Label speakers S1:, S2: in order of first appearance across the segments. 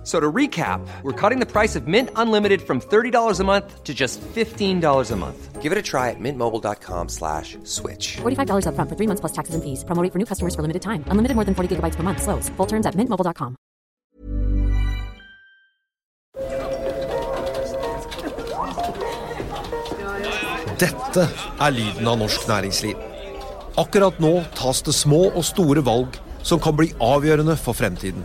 S1: F- So to recap, we're cutting the price of Mint Unlimited from $30 a month to just $15 a month.
S2: Give it a try at mintmobile.com slash switch.
S3: $45 upfront for three months plus taxes and fees. Promo rate for new customers for limited time. Unlimited more than 40 gigabytes per month. Slows. Full terms at mintmobile.com.
S4: Dette er lyden av norsk næringsliv. Akkurat nå tas det små og store valg som kan bli avgjørende for fremtiden.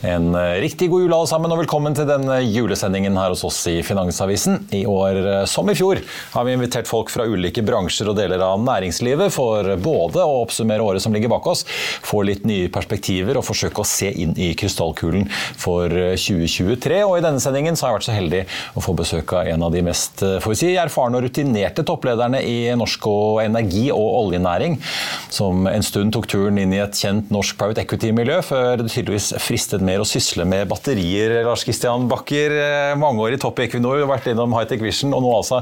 S5: En eh, riktig god jul alle sammen, og velkommen til denne julesendingen her hos oss i Finansavisen. I år, eh, som i fjor, har vi invitert folk fra ulike bransjer og deler av næringslivet for både å oppsummere året som ligger bak oss, få litt nye perspektiver og forsøke å se inn i krystallkulen for eh, 2023. Og i denne sendingen har jeg vært så heldig å få besøk av en av de mest får vi si, erfarne og rutinerte topplederne i norsk og energi- og oljenæring, som en stund tok turen inn i et kjent norsk private equity-miljø, før det tydeligvis fristet mer å sysle med batterier. Lars Kristian Bakker, eh, mange år i topp i Equinor, vært innom Hightech Vision, og nå altså,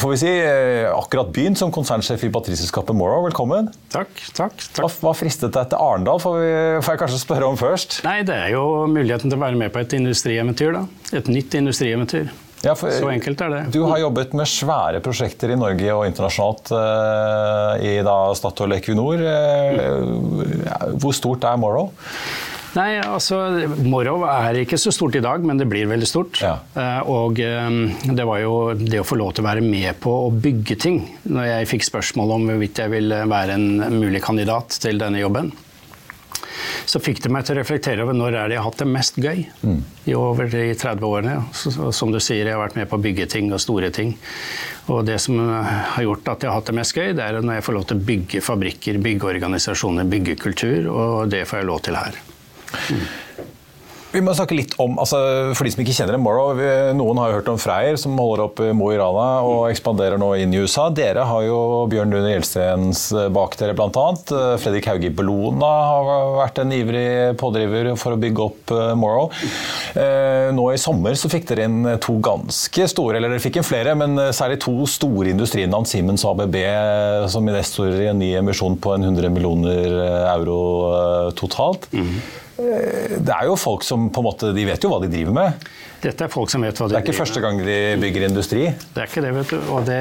S5: får vi si, eh, akkurat begynt som konsernsjef i batteriselskapet Morrow. Velkommen.
S6: Takk, takk. Takk.
S5: hva fristet deg til Arendal, får, vi, får jeg kanskje spørre om først?
S6: Nei, det er jo muligheten til å være med på et industrieventyr, da. Et nytt industrieventyr.
S5: Ja, for-
S6: Så enkelt er det.
S5: Du har jobbet med svære prosjekter i Norge og internasjonalt eh, i da Statoil Equinor. Hvor stort er Morrow?
S6: Nei, altså, Morrow er ikke så stort i dag, men det blir veldig stort.
S5: Ja.
S6: Eh, Og eh, det var jo det å få lov til å være med på å bygge ting. Når jeg fikk spørsmål om hvorvidt jeg ville være en mulig kandidat til denne jobben, så fikk det meg til å reflektere over når er det jeg har hatt det mest gøy. I over de 30 årene. Så, som du sier, jeg har vært med på å bygge ting og store ting. Og det som eh, har gjort at jeg har hatt det mest gøy, det er når jeg får lov til å bygge fabrikker, bygge organisasjoner, bygge kultur, og det får jeg lov til her.
S5: Vi må snakke litt om, altså For de som ikke kjenner Morrow, noen har jo hørt om Freyr, som holder opp i Mo i Rana og ekspanderer nå inn i USA. Dere har jo Bjørn Lund Gjelstens bak dere, bl.a. Fredrik Hauge Bellona har vært en ivrig pådriver for å bygge opp eh, Morrow. Eh, Nå i sommer så fikk dere inn to ganske store, eller dere fikk inn flere, men særlig to store industrinavn, Siemens og ABB, som investorer i en ny emisjon på en 100 millioner euro totalt. totalt. Eh, Det er jo folk som på en måte, de vet jo hva de driver med.
S6: Dette er folk som vet hva de
S5: Det er ikke første gang de bygger industri.
S6: Det er ikke det, vet du. Og det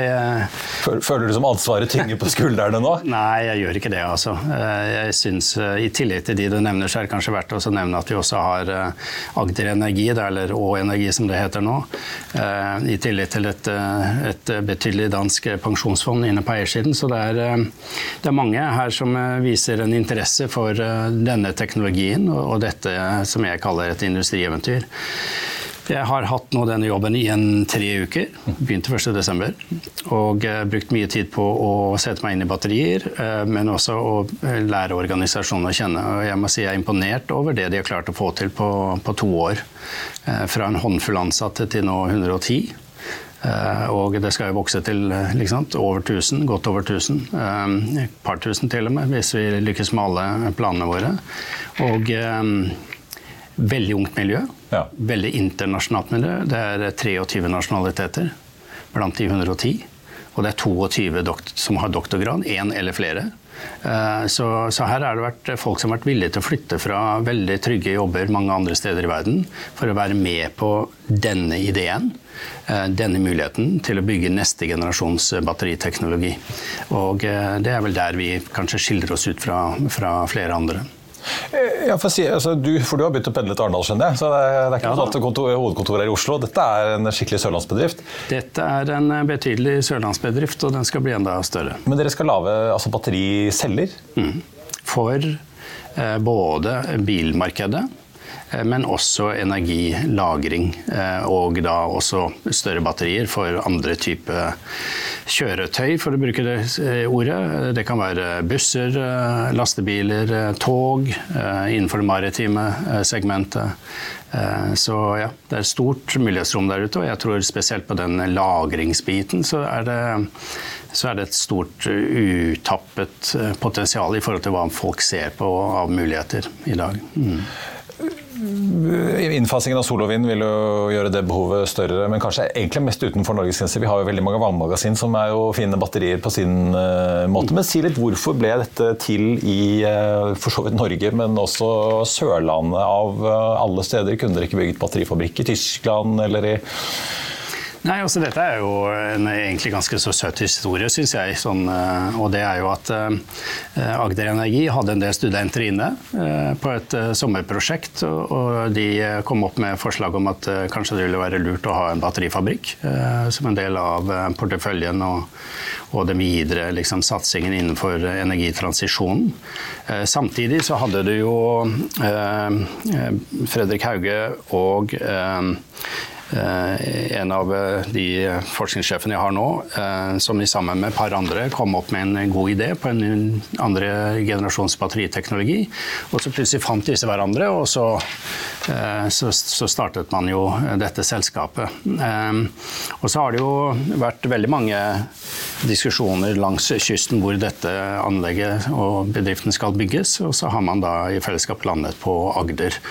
S5: Føler du som ansvaret tynger på skuldrene nå?
S6: Nei, jeg gjør ikke det, altså. Eh, Jeg synes, eh, I tillegg til de du nevner, så er det kanskje verdt å nevne at vi også har eh, Agder Energi, eller Å Energi som det heter nå. eh, I tillegg til et, eh, et betydelig dansk pensjonsfond inne på eiersiden. Så det er, eh, det er mange her som eh, viser en interesse for eh, denne teknologien og og dette som jeg kaller et industrieventyr. Jeg har hatt nå denne jobben i en tre uker. Begynte 1.12. Og eh, brukt mye tid på å sette meg inn i batterier, eh, men også å eh, lære organisasjonen å kjenne. Og jeg må si jeg er imponert over det de har klart å få til på, på to år. Fra en håndfull ansatte til nå 110. Eh, og det skal jo vokse til over 1000, godt over 1000. eh, Et par tusen til og med, hvis vi lykkes med alle planene våre. Og veldig ungt miljø.
S5: Ja.
S6: Veldig internasjonalt miljø. Det er 23 nasjonaliteter blant de 110. Og det er 22 dokt som har doktorgrad, én eller flere. Eh, så, så, her har det vært folk som har vært villige til å flytte fra veldig trygge jobber mange andre steder i verden for å være med på denne ideen. Eh, denne muligheten til å bygge neste generasjons batteriteknologi. Og det er vel der vi kanskje skiller oss ut fra, fra flere andre.
S5: Eh, ja, for, si, altså, du, for, du, har begynt å pendle til Arendal, skjønner jeg. Så det, det er ikke ja, noe sånn at hovedkontoret er i Oslo. Dette er en skikkelig sørlandsbedrift?
S6: Dette er en betydelig sørlandsbedrift, og den skal bli enda større.
S5: Men dere skal lage altså, battericeller?
S6: Mm. For eh, både bilmarkedet Eh, men også energilagring. Eh, og da også større batterier for andre typer kjøretøy, for å bruke det eh, ordet. Det kan være busser, lastebiler, tog innenfor det maritime segmentet. Så ja, det er stort mulighetsrom der ute, og jeg tror spesielt på den lagringsbiten så er det så er det et stort utappet potensial i forhold til hva folk ser på av muligheter i dag. Mm.
S5: Innfasingen av sol og vind vil jo gjøre det behovet større, men kanskje egentlig mest utenfor Norges grenser. Vi har jo veldig mange vannmagasin som er jo fine batterier på sin uh, måte. Men si litt hvorfor ble dette til i uh, for så vidt Norge, men også Sørlandet av uh, alle steder? Kunne dere ikke bygget batterifabrikk i Tyskland eller i
S6: Nei, altså Dette er jo en egentlig ganske så søt historie, syns jeg. Sånn, eh, og det er jo at uh, Agder Energi hadde en del studenter inne uh, på et sommerprosjekt. Og, de kom opp med forslag om at kanskje det ville være lurt å ha en batterifabrikk som en del av porteføljen og, og den videre liksom, satsingen innenfor energitransisjonen. samtidig så hadde du jo Fredrik Hauge og Eh, en av eh, de forskningssjefene jeg har nå, som som sammen med et par andre kom opp med en god idé på en andre generasjons batteriteknologi. Og så plutselig fant disse hverandre, og så, så, så startet man jo dette selskapet. Og så har det jo vært veldig mange diskusjoner langs kysten hvor dette anlegget og bedriften skal bygges, og så har man da i fellesskap landet på Agder.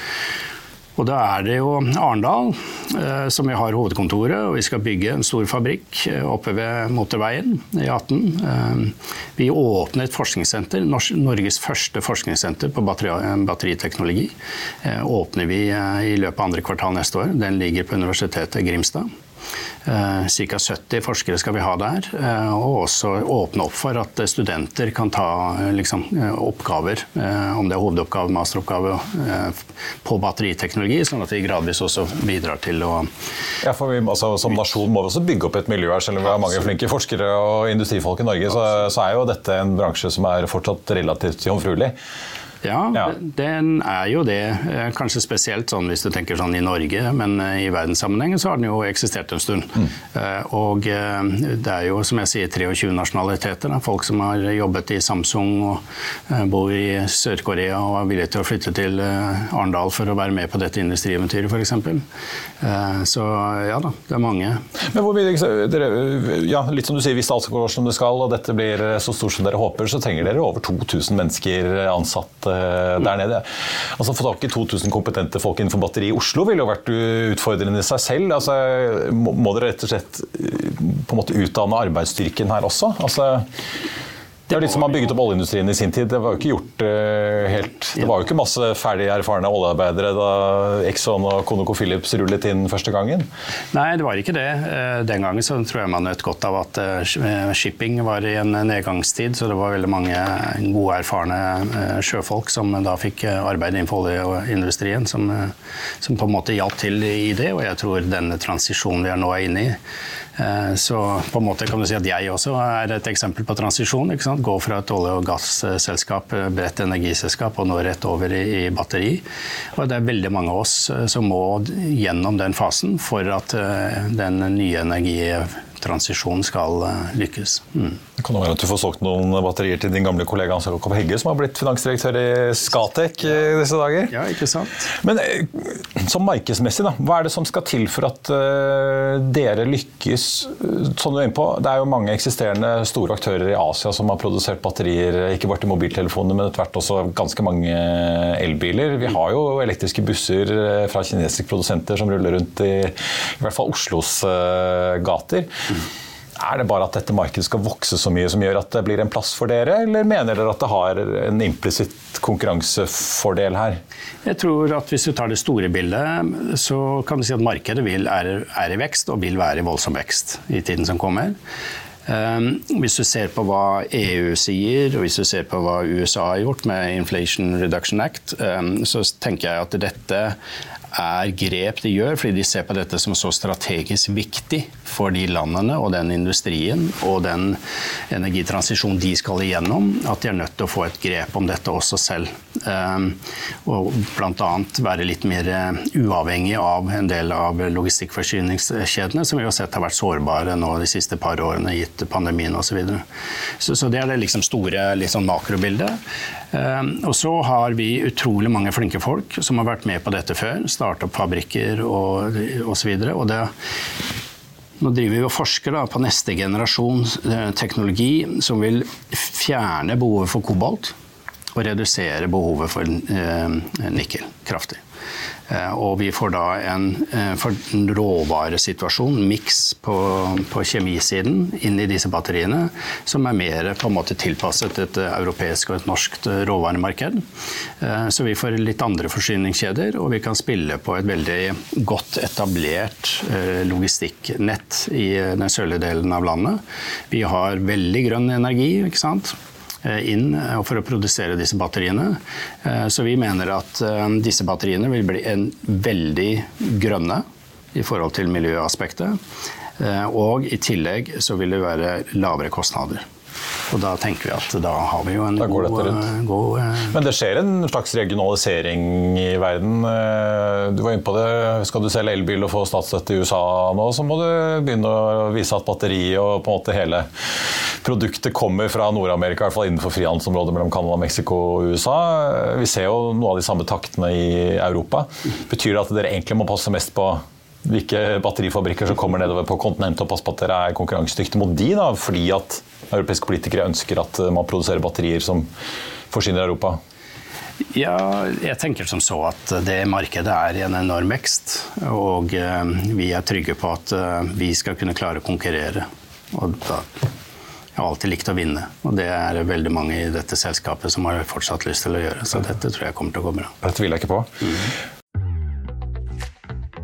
S6: Og da er det jo Arendal eh, som vi har hovedkontoret, og vi skal bygge en stor fabrikk eh, oppe ved motorveien i 18. Eh, vi åpner et forskningssenter, Norges første forskningssenter på batteri batteriteknologi. Åpner vi i løpet av andre kvartal neste år. Den ligger på Universitetet Grimstad. Eh, Ca. 70 forskere skal vi ha der. Eh, og også åpne opp for at studenter kan ta eh, liksom, oppgaver, om det er hovedoppgave, masteroppgave, på batteriteknologi, sånn at vi gradvis også bidrar til å
S5: Ja, for vi, altså, Som nasjon må vi også bygge opp et miljø her. Selv om vi har mange flinke forskere og industrifolk i Norge, så, så er jo dette en bransje som er fortsatt relativt jomfruelig.
S6: Ja, ja, den er jo det. Eh, kanskje spesielt sånn hvis du tenker sånn i Norge, men eh, i verdenssammenheng så har den jo eksistert en stund. Mm. Eh, og det er jo, som jeg sier, 23 nasjonaliteter. Da. Folk som har jobbet i Samsung og bor i Sør-Korea og er villige til å flytte til Arendal for å være med på dette industrieventyret, f.eks. Så ja da, det er mange.
S5: Men hvor mye, ja, litt som du sier, Hvis alt går som det skal, og dette blir så stort som dere håper, så trenger dere over 2000 mennesker ansatt Eh, der nede. Altså Få tak i 2000 kompetente folk innenfor batteri i Oslo ville jo vært utfordrende i seg selv. Altså, må dere rett og slett eh, på en måte utdanne arbeidsstyrken her også? Altså det er litt som man bygget opp oljeindustrien i sin tid. Det var jo ikke gjort uh, helt Det var jo ikke masse ferdig erfarne oljearbeidere da Exxon og ConocoPhillips rullet inn første gangen?
S6: Nei, det var ikke det. Eh, den gangen så tror jeg man nøt godt av at eh, shipping var i en nedgangstid, så det var veldig mange gode, erfarne sjøfolk som da fikk arbeid innenfor oljeindustrien, som, som på en måte hjalp til i det. Og jeg tror denne transisjonen vi er nå er inne i, så på en måte kan du si at jeg også er et eksempel på transisjon. Gå fra et olje- og gasselskap, eh, bredt energiselskap, og nå rett over i, batteri. Og det er veldig mange av oss eh, som må gjennom den fasen for at eh, den nye energitransisjonen skal lykkes. Mm.
S5: Det kan være at du får solgt noen batterier til din gamle kollega Hans Jakob Hegge, som har blitt finansdirektør i Skatek i disse dager.
S6: Ja, ikke sant.
S5: Men som markedsmessig, da, hva er det som skal til for at dere lykkes? Som du er inne på, det er jo mange eksisterende store aktører i Asia som har produsert batterier, ikke bare til mobiltelefoner, men etter hvert også ganske mange elbiler. Vi har jo elektriske busser eh, fra kinesiske produsenter som ruller rundt i i hvert fall Oslos gater. Er det bare at dette markedet skal vokse så mye som gjør at det blir en plass for dere, eller mener dere at det har en implisitt konkurransefordel her?
S6: Jeg tror at Hvis du tar det store bildet, så kan du si at markedet vil, er, er, i vekst og vil være i voldsom vekst i tiden som kommer. Um, hvis du ser på hva EU sier, og hvis du ser på hva USA har gjort med Inflation Reduction Act, um, så tenker jeg at dette er grep de gjør fordi de ser på dette som så strategisk viktig for de landene og den industrien og den energitransisjonen de skal igjennom, at de er nødt til å få et grep om dette også selv. Ehm, og bl.a. være litt mer eh, uavhengig av en del av logistikkforsyningskjedene, som vi har sett har vært sårbare nå de siste par årene gitt pandemien osv. Så, så Så det er det liksom store liksom makrobildet. Ehm, og så har vi utrolig mange flinke folk som har vært med på dette før starte opp fabrikker og osv. Nå driver vi og forsker da, på neste generasjon eh, teknologi som vil fjerne behovet for kobolt og redusere behovet for eh, nikkel kraftig. Eh, og vi får da en, eh, en råvaresituasjon, miks på, på, kjemisiden, inn i disse batteriene, som er mer på en måte tilpasset et europeisk og et norsk råvaremarked. Så vi får litt andre forsyningskjeder, og vi kan spille på et veldig godt etablert logistikknett i den sørlige delen av landet. Vi har veldig grønn energi, ikke sant. Eh, inn eh, for å produsere disse batteriene. Eh, så vi mener at disse batteriene vil bli en veldig grønne i forhold til miljøaspektet. Og i tillegg så vil det være lavere kostnader. Og da tenker vi at da har vi jo en god, god uh,
S5: Men det skjer en slags regionalisering i verden. Du var inne på det. Skal du selge elbil og få statsstøtte i USA nå, så må du begynne å vise at batteriet og på en måte hele produktet kommer fra Nord-Amerika, i hvert fall innenfor frihandelsområdet mellom Canada, Mexico og USA. Vi ser jo noe av de samme taktene i Europa. Betyr det at dere egentlig må passe mest på hvilke batterifabrikker som kommer nedover på kontinentet, og passe på at dere er konkurransedyktige mot de, da, fordi at europeiske politikere ønsker at man produserer batterier som forsyner Europa?
S6: Ja, jeg tenker som så at det markedet er i en enorm vekst. Og eh, vi er trygge på at eh, vi skal kunne klare å konkurrere. Og da jeg har alltid likt å vinne, og det er veldig mange i dette selskapet som har fortsatt lyst til å gjøre. Så dette tror jeg kommer til å gå bra.
S5: Dette tviler jeg ikke på. Mm.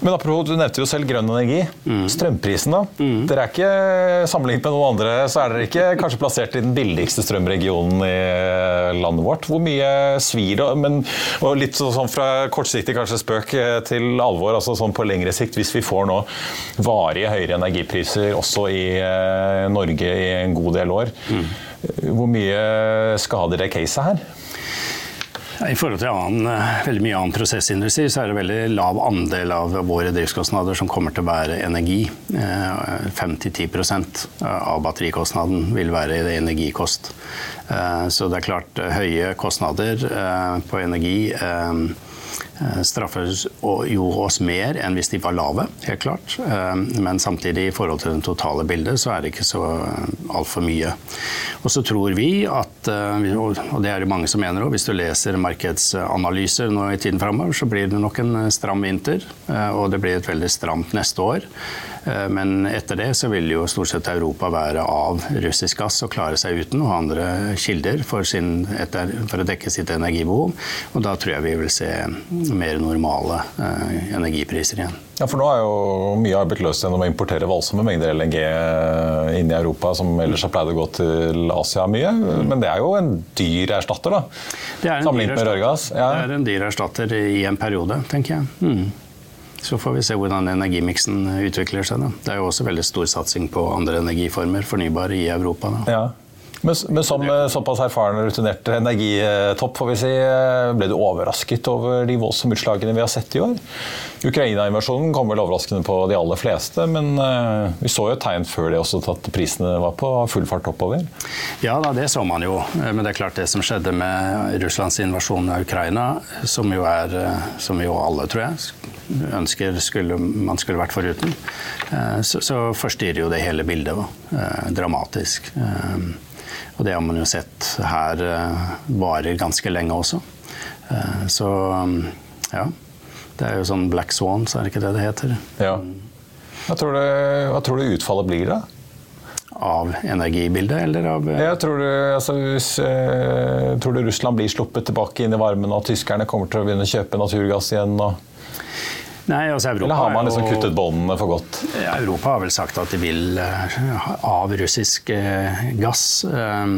S5: Men apropos, Du nevnte jo selv grønn energi. Strømprisen, da? Dere er ikke, Sammenlignet med noen andre, så er dere ikke kanskje plassert i den billigste strømregionen i eh, landet vårt. Hvor mye svir det? Men, og litt sånn fra kortsiktig kanskje spøk eh, til alvor, altså sånn på lengre sikt. Hvis vi får nå varige høyere energipriser også i eh, Norge i en god del år, hvor mye skader det caset her?
S6: I forhold til annen, eh, veldig mye annen prosessindustri, så er det veldig lav andel av våre driftskostnader som kommer til å være energi. 5-10% av batterikostnaden vil være energikost. Eh, Så det er klart, eh, høye kostnader eh, på energi eh, eh, straffer jo oss mer enn hvis de var lave, helt klart. Eh, Men samtidig, i forhold til det totale bildet, så er det ikke så altfor mye. Og så tror vi at, eh, og det er det mange som mener òg, hvis du leser markedsanalyser nå i tiden framover, så blir det nok en eh, stram vinter, eh, og det blir et veldig stramt neste år. Eh, Men etter det så vil jo stort sett Europa være av russisk gass og klare seg uten, og andre kilder for, sin, etter, for å dekke sitt energibehov. Og da tror jeg vi vil se mer normale eh, energipriser igjen.
S5: Ja, for nå er jo mye arbeid løst gjennom å importere voldsomme mengder LNG inn i Europa, som ellers har pleid å gå til Asia mye. Men det er jo en dyr erstatter, da. Sammenlignet med rørgass. Ja.
S6: Det er en dyr erstatter i en periode, tenker jeg. Mm. Så får vi se hvordan energimiksen utvikler seg. Da. Det er jo også veldig stor satsing på andre energiformer, fornybare, i Europa.
S5: Ja. Men, men som eh, såpass erfaren og rutinert energitopp, får vi si, eh, ble du overrasket over de voldsomme utslagene vi har sett i år? Ukraina-invasjonen kom vel overraskende på de aller fleste, men eh, vi så jo tegn før det også at prisene var på full fart oppover.
S6: Ja, da, det så man jo. Men det er klart det som skjedde med Russlands invasjon av Ukraina, som jo er som jo alle, tror jeg, ønsker skulle, man skulle vært foruten, eh, så, så forstyrrer jo det hele bildet da, eh, dramatisk. Eh, Og det har man jo sett her varer ganske lenge også. Så ja. Det er jo sånn black swans, er det ikke det det heter?
S5: Ja. Hva tror du, hva tror du utfallet blir, da?
S6: Av energibildet, eller av
S5: Jeg tror, du, altså, hvis, eh, tror du Russland blir sluppet tilbake inn i varmen, og tyskerne kommer til å begynne å kjøpe naturgass igjen? Og,
S6: Nei, altså
S5: eller har man liksom kuttet båndene for godt?
S6: Europa har vel sagt at de vil eh, av russisk eh, gass. eh,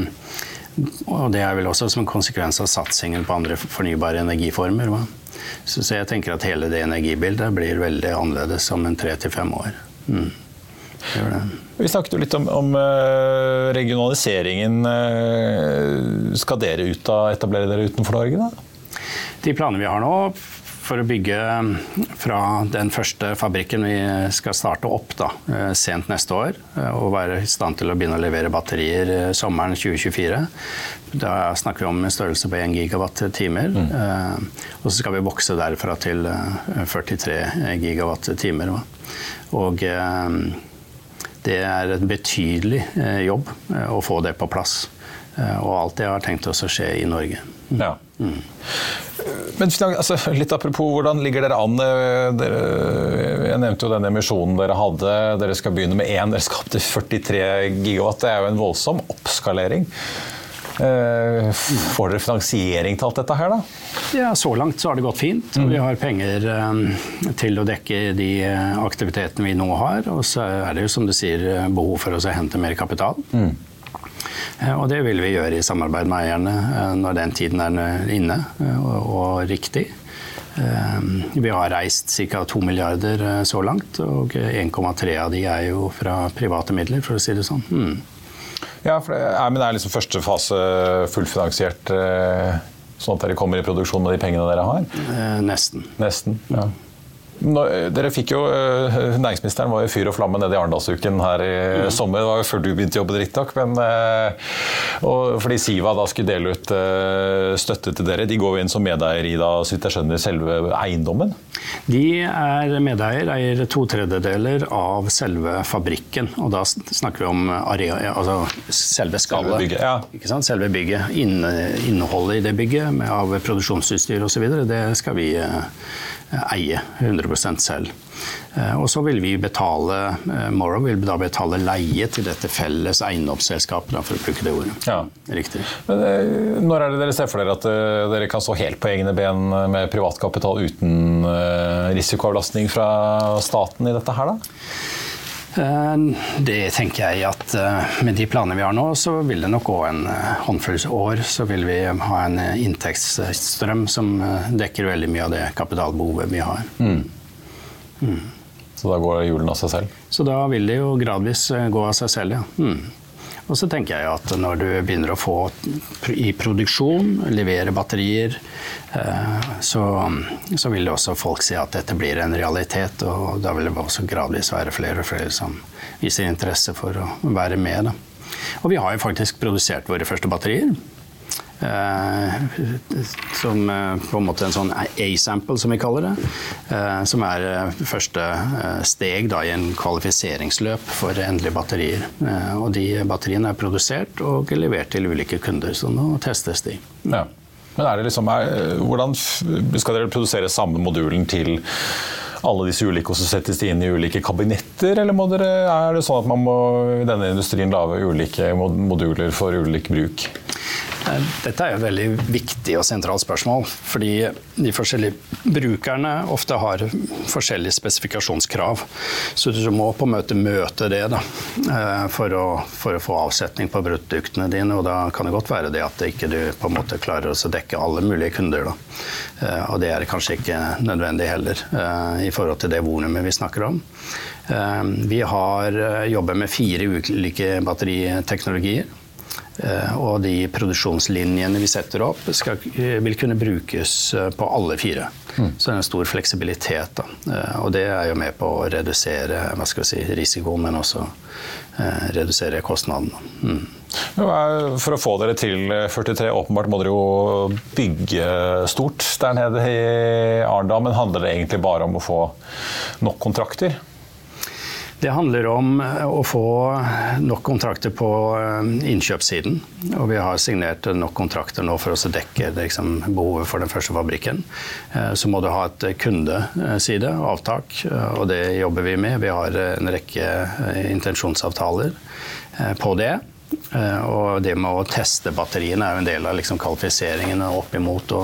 S6: Og det er vel også som en konsekvens av satsingen på andre fornybare energiformer. Så, så jeg tenker at hele det energibildet blir veldig annerledes om en tre til fem år. Mm. Det det.
S5: Vi snakket jo litt om, om eh, regionaliseringen. Eh, skal dere ut av, etablere dere utenfor Norge, da?
S6: De planene vi har nå for å bygge fra den første fabrikken vi skal starte opp da, eh, sent neste år, eh, og være i stand til å begynne å levere batterier eh, sommeren 2024. Da snakker vi om en størrelse på 1 gigawatt-timer. Mm. Og så skal vi vokse derfra til eh, 43 gigawatt-timer. Og det er en betydelig jobb å få det på plass. Eh, Og alt det har tenkt oss å skje i Norge.
S5: Ja. Men altså, litt apropos, hvordan ligger dere an? Eh, Dere, jeg nevnte jo den emisjonen dere hadde. Dere skal begynne med én, dere skal opp til 43 gigawatt. Det er jo en voldsom oppskalering. Eh, Får dere finansiering til alt dette her, da?
S6: Ja, Så langt så har det gått fint. og Vi har penger til å dekke de aktivitetene vi nå har. Og så er det jo som du sier eh, behov for oss å hente mer kapital. Eh, Og det vil vi gjøre i samarbeid med eierne eh, når den tiden er inne eh, og, riktig. Eh, Vi har reist ca. 2 milliarder eh, så langt, og 1,3 av de er jo fra private midler, for å si det sånn. Mm.
S5: Ja, for det er, men det er liksom første fase fullfinansiert, eh, sånn at dere kommer i produksjon med de pengene dere har?
S6: Eh, Nesten.
S5: Nesten, ja. Nå, dere fikk jo, eh, Næringsministeren var jo fyr og flamme nede i Arendalsuken her i sommer. Det var jo før du begynte å jobbe riktignok. Men eh, fordi Siva da skulle dele ut eh, støtte til dere. De går jo inn som medeier i da, så jeg skjønner, selve eiendommen.
S6: De er medeier, eier to tredjedeler av selve fabrikken. Og da snakker vi om area, altså selve skallet.
S5: Selve bygget, ja.
S6: Selve bygget. Inne, innholdet i det bygget med, av produksjonsutstyr osv. Det skal vi eie 100 selv. Og så vil vi betale Morrow vil da betale leie til dette felles eiendomsselskapet, for å bruke det ordet.
S5: Ja.
S6: Riktig.
S5: Men når er det dere ser for dere at dere kan stå helt på egne ben med privatkapital uten risikoavlastning fra staten i dette her, da?
S6: Det tenker jeg at med de planene vi har nå, så vil det nok gå en håndfull år. Så vil vi ha en inntektsstrøm som dekker veldig mye av det kapitalbehovet vi har.
S5: Mm. Mm. Så da går hjulene av seg selv?
S6: Så da vil det jo gradvis gå av seg selv, ja. Mm. Og så tenker jeg at når du begynner å få i produksjon, levere batterier, så, så, vil også folk si at dette blir en realitet. Og da vil det også gradvis være flere og flere som viser interesse for å være med. Da. Og vi har jo faktisk produsert våre første batterier. Som på en måte en sånn A-sample, som vi kaller det. Som er første steg da, i en kvalifiseringsløp for endelige batterier. Og de batteriene er produsert og levert til ulike kunder, så nå testes de.
S5: Ja. Men liksom, hvordan skal dere produsere samme modulen til alle disse ulike, og så settes de inn i ulike kabinetter? Eller dere, er det sånn at man må i denne industrien lage ulike moduler for ulik bruk?
S6: Dette er et veldig viktig og sentralt spørsmål. Fordi de forskjellige brukerne ofte har forskjellige spesifikasjonskrav. Så du må på en måte møte det da, for, å, for å få avsetning på produktene dine. Og da kan det godt være det at ikke du måte klarer å dekke alle mulige kunder. Da. Og det er kanskje ikke nødvendig heller i forhold til det volumet vi snakker om. Vi har jobber med fire ulike batteriteknologier. Og de produksjonslinjene vi setter opp, skal, vil kunne brukes på alle fire. Mm. Så det er en stor fleksibilitet. Da. Og det er jo med på å redusere si, risikoen, men også eh, redusere kostnadene. Mm.
S5: For å få dere til 43, åpenbart må dere jo bygge stort der nede i Arendal. Men handler det egentlig bare om å få nok kontrakter?
S6: Det handler om å få nok kontrakter på innkjøpssiden. Og vi har signert nok kontrakter nå for å dekke liksom, behovet for den første fabrikken. Så må du ha et kundeside, avtak, og det jobber vi med. Vi har en rekke intensjonsavtaler på det. Og det med å teste batteriene er jo en del av liksom kvalifiseringen opp imot å,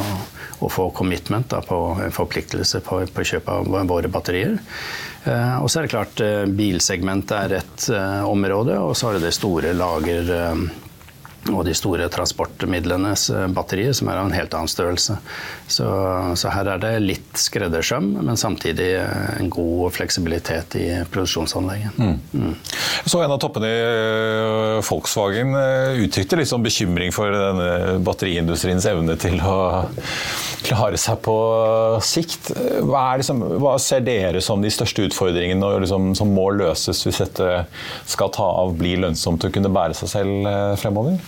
S6: få commitment da, på forpliktelse på, på kjøp av våre batterier. Og så er det klart bilsegmentet er et område, og så har du det store lager og de store transportmidlenes batterier, som er av en helt annen størrelse. Så, så, her er det litt skreddersøm, men samtidig en god fleksibilitet i produksjonsanlegget. Mm.
S5: Mm. Så en av toppene i Volkswagen uttrykte litt sånn bekymring for denne batteriindustriens evne til å klare seg på sikt. Hva, liksom, hva ser dere som de største utfordringene liksom, som må løses hvis dette skal ta av, bli lønnsomt og kunne bære seg selv fremover?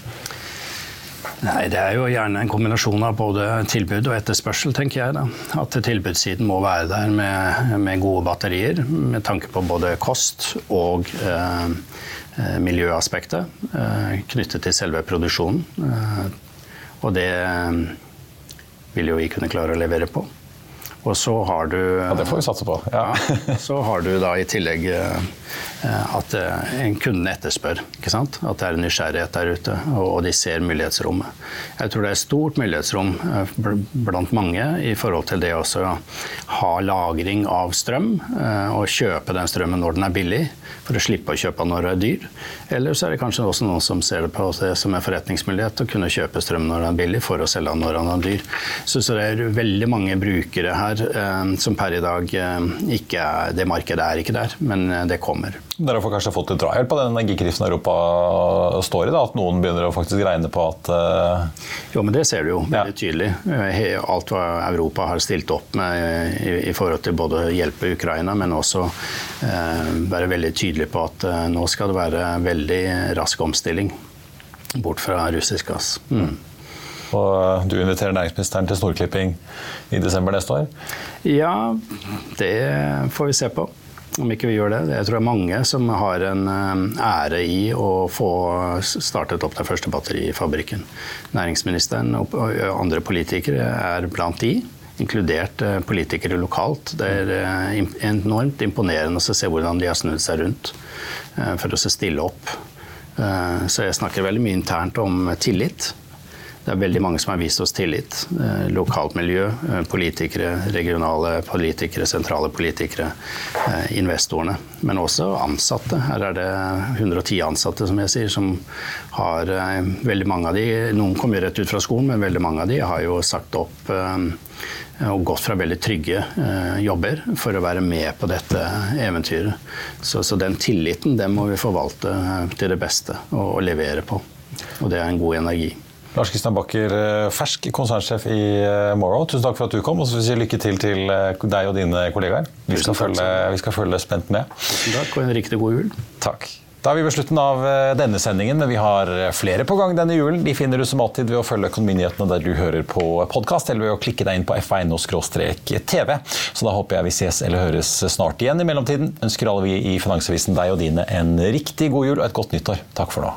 S6: Nei, Det er jo gjerne en kombinasjon av både tilbud og etterspørsel, tenker jeg. da. At tilbudssiden må være der med, med gode batterier, med tanke på både kost og eh, miljøaspektet eh, knyttet til selve produksjonen. Eh, og det vil jo vi kunne klare å levere på. Og så har du
S5: Ja, Det får vi satse på. Ja.
S6: ja så har du da i tillegg at en kunde etterspør. ikke sant? At det er en nysgjerrighet der ute, og de ser mulighetsrommet. Jeg tror det er stort mulighetsrom blant mange i forhold til det å ha lagring av strøm, og kjøpe den strømmen når den er billig, for å slippe å kjøpe når den er dyr. Eller så er det kanskje også noen som ser det på det som en forretningsmulighet, å kunne kjøpe strøm når den er billig, for å selge den når den er dyr. Så, så det er veldig mange brukere her som per i dag ikke er Det markedet er ikke der, men det kommer.
S5: Dere har kanskje fått litt drahjelp av den energikrisen Europa står i? Da, at noen begynner å faktisk regne på at uh...
S6: Jo, men det ser du jo veldig ja. tydelig. Alt hva Europa har stilt opp med i, i forhold til både å hjelpe Ukraina, men også uh, være veldig tydelig på at uh, nå skal det være veldig rask omstilling bort fra russisk gass. Mm.
S5: Og du inviterer næringsministeren til snorklipping i desember neste år?
S6: Ja, det får vi se på om ikke vi gjør det. Jeg tror det er mange som har en eh, ære i å få startet opp den første batterifabrikken. Næringsministeren og andre politikere er blant de. inkludert eh, politikere lokalt. Det er eh, enormt imponerende å se hvordan de har snudd seg rundt eh, for å stille opp. Så jeg snakker veldig mye internt om tillit. Det er veldig mange som har vist oss tillit. Lokalt miljø, politikere, regionale politikere, sentrale politikere, investorene. Men også ansatte. Her er det 110 ansatte, som jeg sier, som har veldig mange av de Noen kommer rett ut fra skolen, men veldig mange av de har jo sagt opp og gått fra veldig trygge eh, jobber for å være med på dette eventyret. Så, så, den tilliten den må vi forvalte eh, til det beste og, og levere på. Og det er en god energi.
S5: Lars Kristian Bakker, eh, fersk konsernsjef i Morrow. Tusen takk for at du kom, og så vil vi si lykke til til deg og dine kollegaer. Vi skal, følge, vi skal følge spent med.
S6: Tusen takk, og en riktig god jul.
S5: Takk. Da er vi ved slutten av eh, denne sendingen, men vi har eh, flere på gang denne julen. De finner du som alltid ved å følge Økonominyhetene der du hører på podkast, eller ved å klikke deg inn på f1.no-tv. Så da håper jeg vi ses eller høres snart igjen. I mellomtiden ønsker alle vi i Finansavisen deg og dine en riktig god jul og et godt nyttår. Takk for nå.